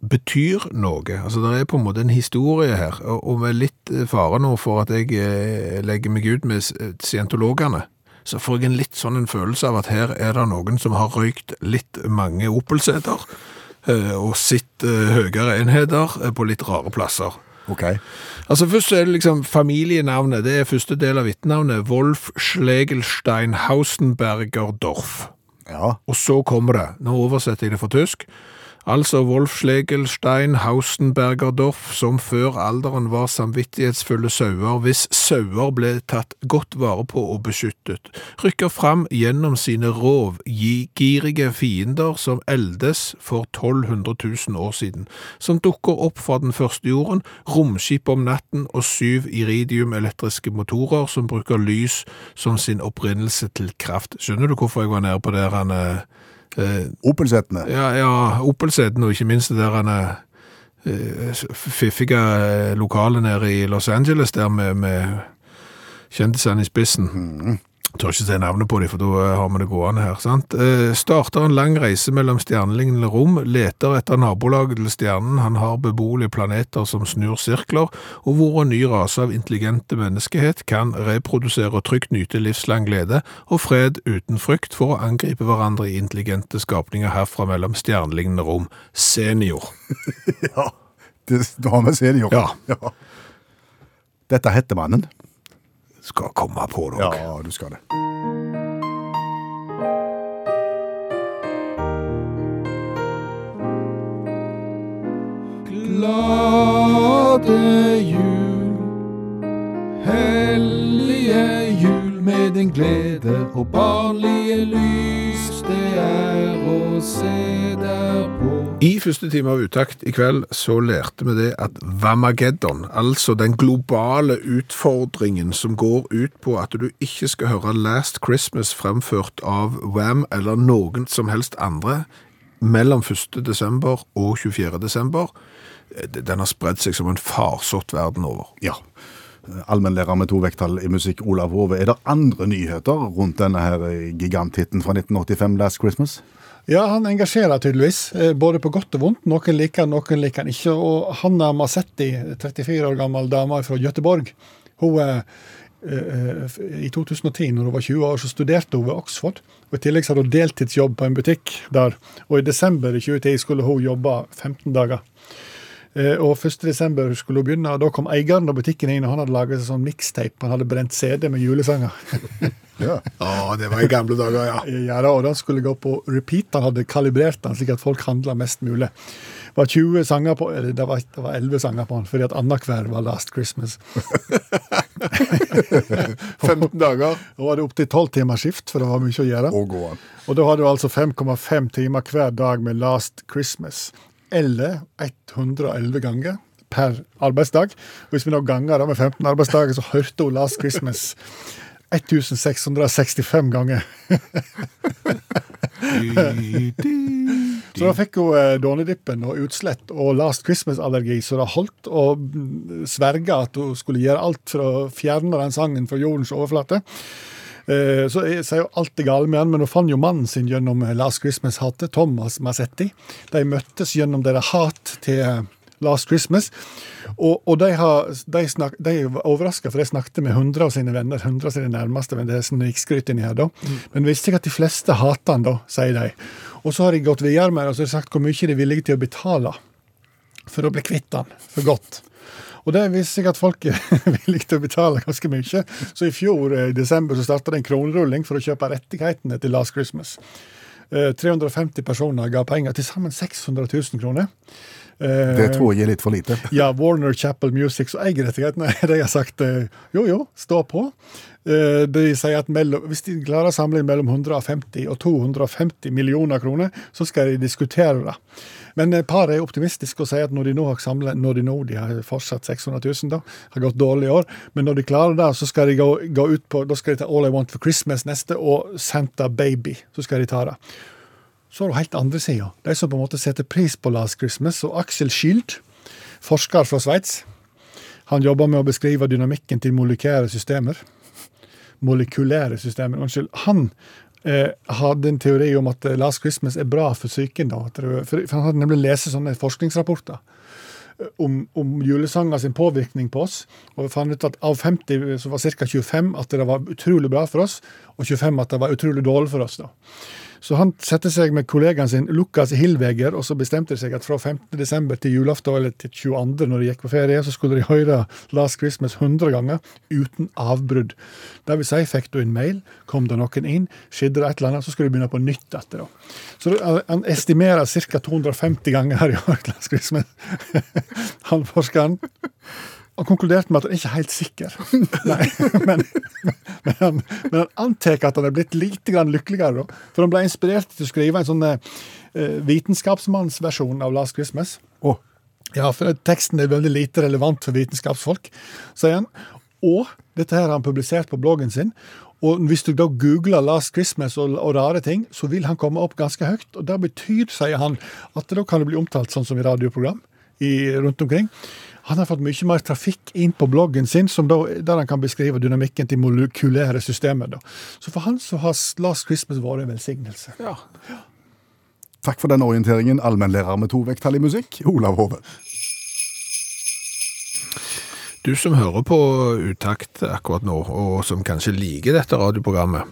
betyr noe. Altså det er på en måte en historie her, og, og med litt fare nå for at jeg eh, legger meg ut med scientologene, så får jeg en litt sånn en følelse av at her er det noen som har røykt litt mange opelseter, eh, og sitt eh, høyere enheter eh, på litt rare plasser. Ok. Altså Først er det liksom familienavnet. Det er første del av etternavnet. Wolf Schlegelstein Hausenberger Dorf. Ja. Og så kommer det. Nå oversetter jeg det for tysk. Altså Wolf Schlegelstein Hausenberger Dorf, som før alderen var samvittighetsfulle sauer, hvis sauer ble tatt godt vare på og beskyttet, rykker fram gjennom sine rovgirige fiender som eldes for 1200 000 år siden, som dukker opp fra den første jorden, romskip om natten og syv iridium-elektriske motorer som bruker lys som sin opprinnelse til kraft. Skjønner du hvorfor jeg var nede på der han eh, Opelsetene. ja, ja Opel-seten, og ikke minst det der han er eh, fiffige eh, nede i Los Angeles, der med, med kjendisene i spissen. Jeg tør ikke si navnet på dem, for da eh, har vi det gående her. sant? Eh, starter en lang reise mellom stjernelignende rom, leter etter nabolaget til stjernen, han har beboelige planeter som snur sirkler, og hvor en ny rase av intelligente menneskehet kan reprodusere og trygt nyte livslang glede og fred uten frykt for å angripe hverandre i intelligente skapninger herfra mellom stjernelignende rom. Senior. Ja. Det, da har vi senior. Ja. Dette heter mannen. Skal komme på dere. Ja, du skal det. Glade jul, hellige jul med din glede og barnlige lys det er å se der på. I første time av Utakt i kveld så lærte vi det at Vamageddon, altså den globale utfordringen som går ut på at du ikke skal høre Last Christmas fremført av Wham eller noen som helst andre mellom 1. desember og 24. desember, eh, den har spredd seg som en farsott verden over. Ja. Allmennlærer med to vekttall i musikk, Olav Hove. Er det andre nyheter rundt denne her giganthitten fra 1985, Last Christmas? Ja, han engasjerer tydeligvis, eh, både på godt og vondt. Noen liker han, noen liker han ikke. Og Hanna Massetti, 34 år gammel dame fra Göteborg, hun eh, eh, I 2010, når hun var 20 år, så studerte hun ved Oxford. og I tillegg så hadde hun deltidsjobb på en butikk der. Og i desember i 2010 skulle hun jobbe 15 dager. Eh, Og 1. desember skulle hun begynne, og da kom eieren av butikken inn, og han hadde laget en sånn mixtape. Han hadde brent CD med julesanger. Ja. Ja, det var i gamle dager, ja. Ja, da, og den skulle gå på repeat. Han hadde kalibrert den slik at folk handla mest mulig. Det var 20 sanger på, eller det var, det var 11 sanger på den, fordi at annenhver var Last Christmas. 15 dager. Da var det opptil 12 timers skift, for det var mye å gjøre. Og. Og da hadde du altså 5,5 timer hver dag med Last Christmas. Eller 111 ganger per arbeidsdag. Og hvis vi nå ganger det med 15 arbeidsdager, så hørte hun Last Christmas 1665 ganger. Så da fikk hun eh, dånedippen og utslett og Last Christmas-allergi, så det holdt å sverge at hun skulle gjøre alt for å fjerne den sangen fra jordens overflate. Eh, Så jeg sier jo alt det galt med han, men hun fant jo mannen sin gjennom eh, Last Christmas-hatet, Thomas Massetti. De møttes gjennom deres hat til eh, Last Christmas. Og, og de, har, de, snak, de var overraska, for de snakket med 100 av sine venner, 100 av sine nærmeste venner. Det er snikskryt inni her, da. Men visste ikke at de fleste hater han, da, sier de. Og så har de gått videre med det, og så har de sagt hvor mye de er villige til å betale for å bli kvitt han for godt. Og det viser seg at folk er villige til å betale ganske mye. Så i fjor eh, i desember så starta det en kronerulling for å kjøpe rettighetene til Last Christmas. Eh, 350 personer ga penger, til sammen 600 000 kroner. Eh, Det tror jeg er litt for lite. ja, Warner Chapel Music, så eier Nei, De har sagt eh, jo, jo, stå på. Eh, De sier at mellom, hvis de klarer å samle inn mellom 150 og 250 millioner kroner, så skal de diskutere det. Men paret er optimistiske og sier at når de nå har samlet, når de nå, de har fortsatt 600 000 da, har gått dårlig i år, men når de klarer det, så skal de gå, gå ut på, da skal de ta All I Want for Christmas neste, og Santa Baby, så skal de ta det. Så har du helt andre sida. De som på en måte setter pris på Last Christmas. Og Axel Schild, forsker fra Sveits, han jobber med å beskrive dynamikken til molekylære systemer. Molekylære systemer, unnskyld. Han eh, hadde en teori om at Last Christmas er bra for psyken. da. For han hadde nemlig lest sånne forskningsrapporter eh, om, om julesanger sin påvirkning på oss. Og vi fant ut at av 50 så var ca. 25 at det var utrolig bra for oss, og 25 at det var utrolig dårlig for oss. da. Så han satte seg med kollegaen sin Lukas Hillweger, og så bestemte de seg at fra 15. desember til julaften, eller til 22. når de gikk på ferie, så skulle de høre Last Christmas 100 ganger uten avbrudd. Det vil si, fikk du en mail, kom det noen inn, skjedde det et eller annet, så skulle du begynne på nytt etter. det. Så han estimerer ca. 250 ganger her i år Last Christmas. Han forskeren. Han konkluderte med at han ikke er helt sikker. Nei, men, men, han, men han antar at han er blitt litt grann lykkeligere. da. For han ble inspirert til å skrive en sånn eh, vitenskapsmannsversjon av Last Christmas. Oh. Ja, for teksten er veldig lite relevant for vitenskapsfolk, sier han. Og dette her har han publisert på bloggen sin. Og hvis du da googler 'Last Christmas' og, og rare ting, så vil han komme opp ganske høyt. Og det betyr, sier han, at da kan det bli omtalt sånn som i radioprogram i, rundt omkring. Han har fått mye mer trafikk inn på bloggen sin, som da, der han kan beskrive dynamikken til molekylære systemer. Da. Så for han så har 'Last Christmas' vært en velsignelse. Ja. takk for den orienteringen, allmennlærer med to vekttall i musikk, Olav Hove. Du som hører på Utakt akkurat nå, og som kanskje liker dette radioprogrammet,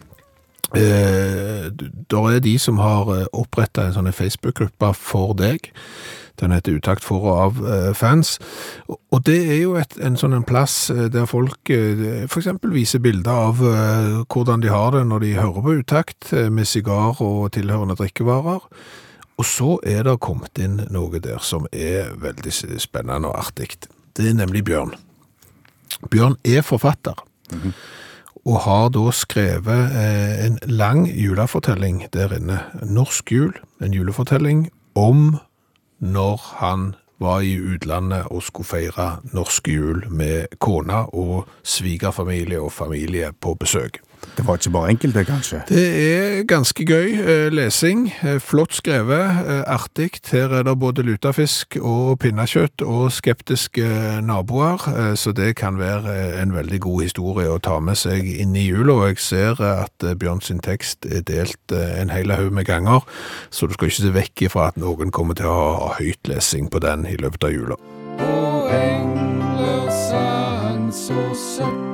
eh, der er de som har oppretta en sånn Facebook-gruppe for deg. Den heter Utakt for og av eh, fans. Og- det er jo et, en sånn en plass eh, der folk f.eks. for eksempel viser bilder av eh, hvordan de har det når de hører på Utakt, eh, med sigar og tilhørende drikkevarer. Og så er det kommet inn noe der som er veldig spennende og artig. Det er nemlig Bjørn. Bjørn er forfatter, og har da skrevet eh, en lang julefortelling der inne. Norsk jul, en julefortelling om når han var i utlandet og skulle feire norsk jul med kona og svigerfamilie og familie på besøk. Det var ikke bare enkelt, det, kanskje. Det er ganske gøy eh, lesing, eh, flott skrevet, eh, artig. Her er det både lutefisk og pinnekjøtt og skeptiske naboer, så det kan være en veldig god historie å ta med seg inn i jula. Og jeg ser at Bjørn sin tekst er delt en hel haug med ganger, så du skal ikke se vekk ifra at noen kommer til å ha høytlesing på den i løpet av jula. Og engler sang så søtt.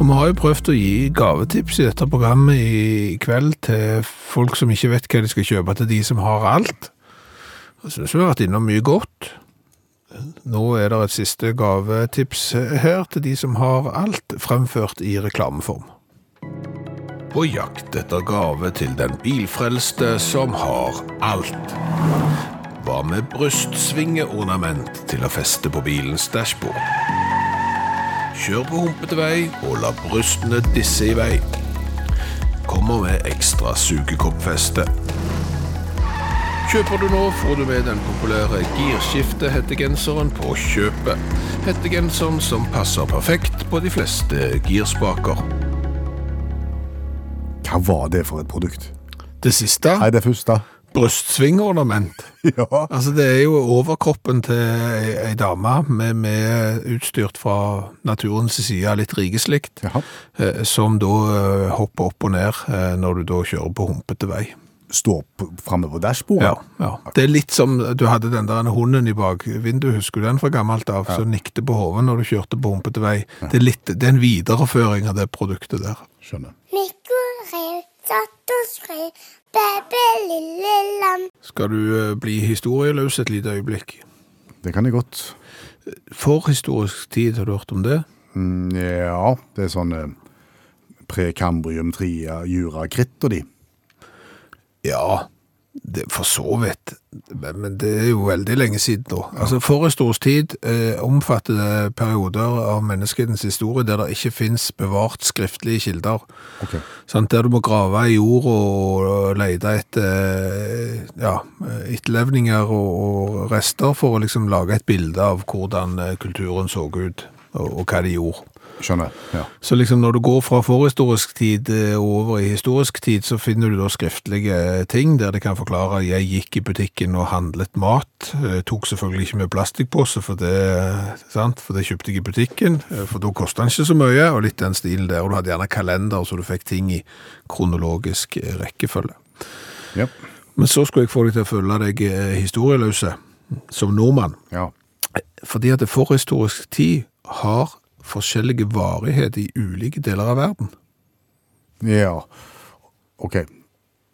Og vi har jo prøvd å gi gavetips i dette programmet i kveld til folk som ikke vet hva de skal kjøpe til de som har alt. Jeg synes vi har vært innom mye godt. Nå er det et siste gavetips her til de som har alt, fremført i reklameform. På jakt etter gave til den bilfrelste som har alt. Hva med brystsvingeornament til å feste på bilens dashbord? Kjør på humpete vei og la brystene disse i vei. Kommer med ekstra sugekoppfeste. Kjøper du nå, får du med den populære girskifte-hettegenseren på kjøpet. Hettegenseren som passer perfekt på de fleste girspaker. Hva var det for et produkt? Det siste, Nei, det første. Brystsvingeornament. Ja. Altså, det er jo overkroppen til ei, ei dame med, med utstyrt fra naturens side litt rikeslikt, Jaha. eh, som da eh, hopper opp og ned eh, når du da kjører på humpete vei. Står framme på dashbordet. Ja, ja. Det er litt som du hadde den der hunden i bakvinduet, husker du den fra gammelt av, som nikte på hodet når du kjørte på humpete vei. Det er, litt, det er en videreføring av det produktet der. Skjønner. Mikkel rev satt og skrev. Bitte lille lam. Skal du eh, bli historieløs et lite øyeblikk? Det kan jeg godt. Forhistorisk tid, har du hørt om det? Mm, ja, det er sånn eh, prekambrium, tria, jura, kritt og de. Ja, det, for så vidt. Men, det er jo veldig lenge siden nå. Altså, Forhistorisk tid eh, omfatter perioder av menneskehetens historie der det ikke finnes bevart skriftlige kilder. Okay. Sånn, Der du må grave i jord og, og lete etter eh, ja, etterlevninger og, og rester for å liksom lage et bilde av hvordan eh, kulturen så ut, og, og hva de gjorde. Skjønner. Ja. Så liksom når du går fra forhistorisk tid eh, over i historisk tid, så finner du da skriftlige ting der det kan forklare jeg gikk i butikken og handlet mat. Jeg tok selvfølgelig ikke med plastikkpose, for det, sant? for det kjøpte jeg i butikken, eh, for da kostet den ikke så mye, og litt den stilen der. Og du hadde gjerne kalender, så du fikk ting i kronologisk eh, rekkefølge. Ja. Men så skulle jeg få deg til å føle deg eh, historieløse som nordmann. ja. Fordi at det forhistorisk tid har forskjellige varighet i ulike deler av verden. Ja, ok.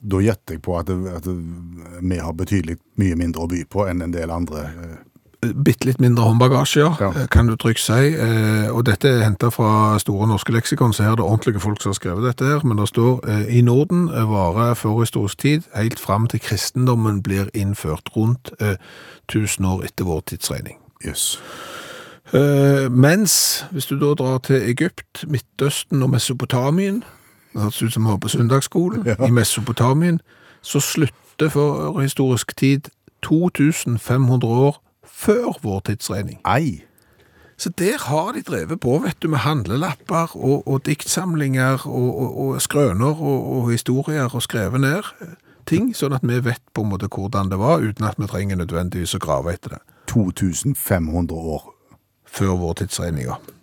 Da gjetter jeg på at, at vi har betydelig mye mindre å by på enn en del andre. eh, Bitte litt mindre håndbagasje, ja, eh, kan du trygt si. Eh, Og dette er hentet fra Store Norske Leksikon, så her er det ordentlige folk som har skrevet dette her. Men det står eh, i Norden eh, varer forhistorisk tid helt fram til kristendommen blir innført rundt eh, 1000 år etter vår tidsregning. Jøss. Eh, mens, hvis du da drar til Egypt, Midtøsten og Mesopotamien, det høres ut som vi har på søndagsskolen, i Mesopotamien, så slutter for historisk tid 2500 år før vår tidsregning. Ei. Så der har de drevet på, vet du, med handlelapper og, og diktsamlinger og, og, og skrøner og, historier og skrevet ned ting, sånn at vi vet på en måte hvordan det var, uten at vi trenger nødvendigvis å grave etter det. 2500 år. Før vår tidsregning. Det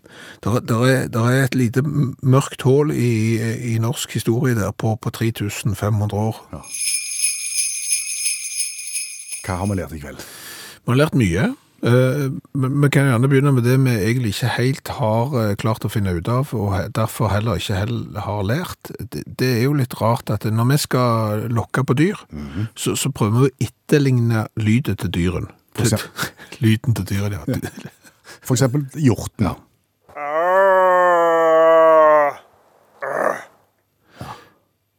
Der, der, er, der er et lite mørkt hål i, i norsk historie der på, på 3500 år. Hva har vi lært i kveld? Vi har lært mye. Eh, men Vi kan gjerne begynne med det vi egentlig ikke helt har eh, klart å finne ut av, og derfor heller ikke heller har lært. Det, er jo litt rart at når vi skal lokke på dyr, så, så prøver vi å etterligne lydet til dyren. Lyden til dyren, ja. For eksempel hjorten.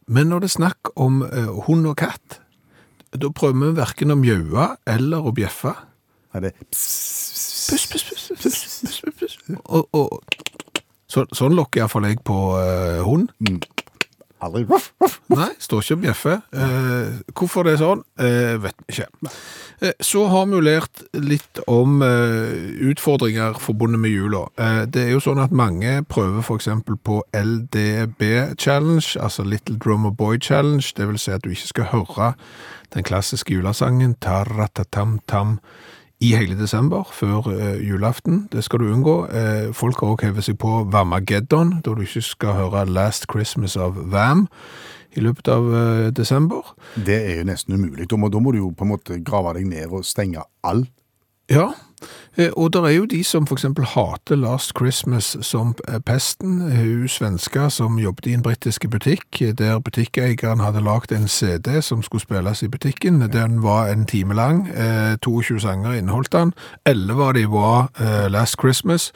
Men når det er snakk om eh, hund og katt, da prøver vi hverken å mjaue eller å bjeffe. Nei, det Puss, puss, puss, puss, puss, puss, puss, puss. Og, og, så, sånn lokker iallfall jeg på eh, hund. Aldri ruff, ruff. Nei, står ikke og bjeffer. Eh, hvorfor det er sånn, eh, vet vi ikke. Eh, så har vi lært litt om eh, utfordringer forbundet med jula. Eh, det er jo sånn at mange prøver for eksempel på LDB Challenge, altså Little Drummer Boy Challenge, det vil si at du ikke skal høre den klassiske julesangen Taratatam-tam i hele desember, før eh, julaften. Det skal du unngå. Eh, folk har også hevet seg på Vamageddon, da du ikke skal høre Last Christmas av Vam i løpet av eh, desember. Det er jo nesten umulig. Da må, da må du jo på en måte grave deg ned og stenge all. Ja, og det er jo de som eksempel hater Last Christmas som eh, pesten. Hun svenska som jobbet i en britisk butikk, eh, der butikkeieren hadde lagt en CD som skulle spilles i butikken. Den var en time lang, eh, 22 sanger inneholdt den. 11 av de var eh, Last Christmas.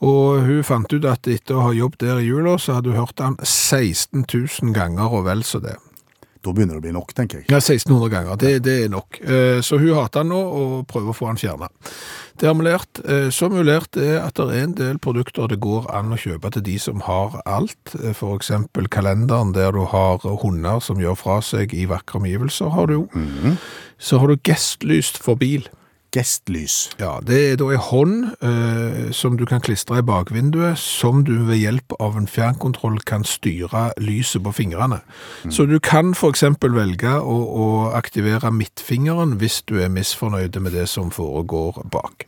Og hun fant ut at etter å ha jobbet der i jula, så hadde hun hørt den 16 000 ganger og vel så det. Da begynner det å bli nok, tenker jeg. Ja, 1600 ganger. Det, det er nok. Eh, Så hun hater han nå og prøver å få han fjerna. Det har vi lært. Eh, Så lært er at det er en del produkter det går an å kjøpe til de som har alt. F.eks. For eksempel kalenderen der du har hunder som gjør fra seg i vakre omgivelser, har du jo. Så har du gestlyst for bil. Gestlys. Ja, det er da en hånd eh, som du kan klistre i bakvinduet, som du ved hjelp av en fjernkontroll kan styre lyset på fingrene. Så du kan eksempel velge å, å aktivere midtfingeren hvis du er misfornøyd med det som foregår bak.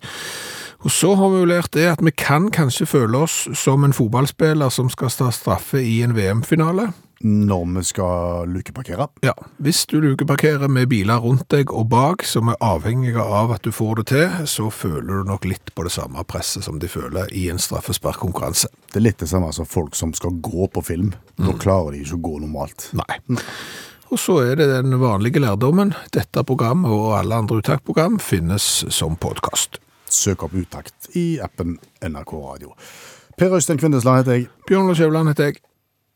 Og så har vi jo lært det at vi kan kanskje føle oss som en fotballspiller som skal ta straffe i en VM-finale. Når vi skal lukeparkere. Ja, hvis du lukeparkerer med biler rundt deg og bak, som er avhengige av at du får det til, så føler du nok litt på det samme presset som de føler i en straffesparkkonkurranse. Det er litt det samme som folk som skal gå på film. Da klarer de ikke å gå normalt. Nei. Og så er det den vanlige lærdommen. Dette programmet og alle andre uttaksprogram finnes som podkast. Søk opp Utakt i appen NRK Radio. Per Øystein Kvindesland heter jeg. Bjørn Lars Skjæveland heter jeg.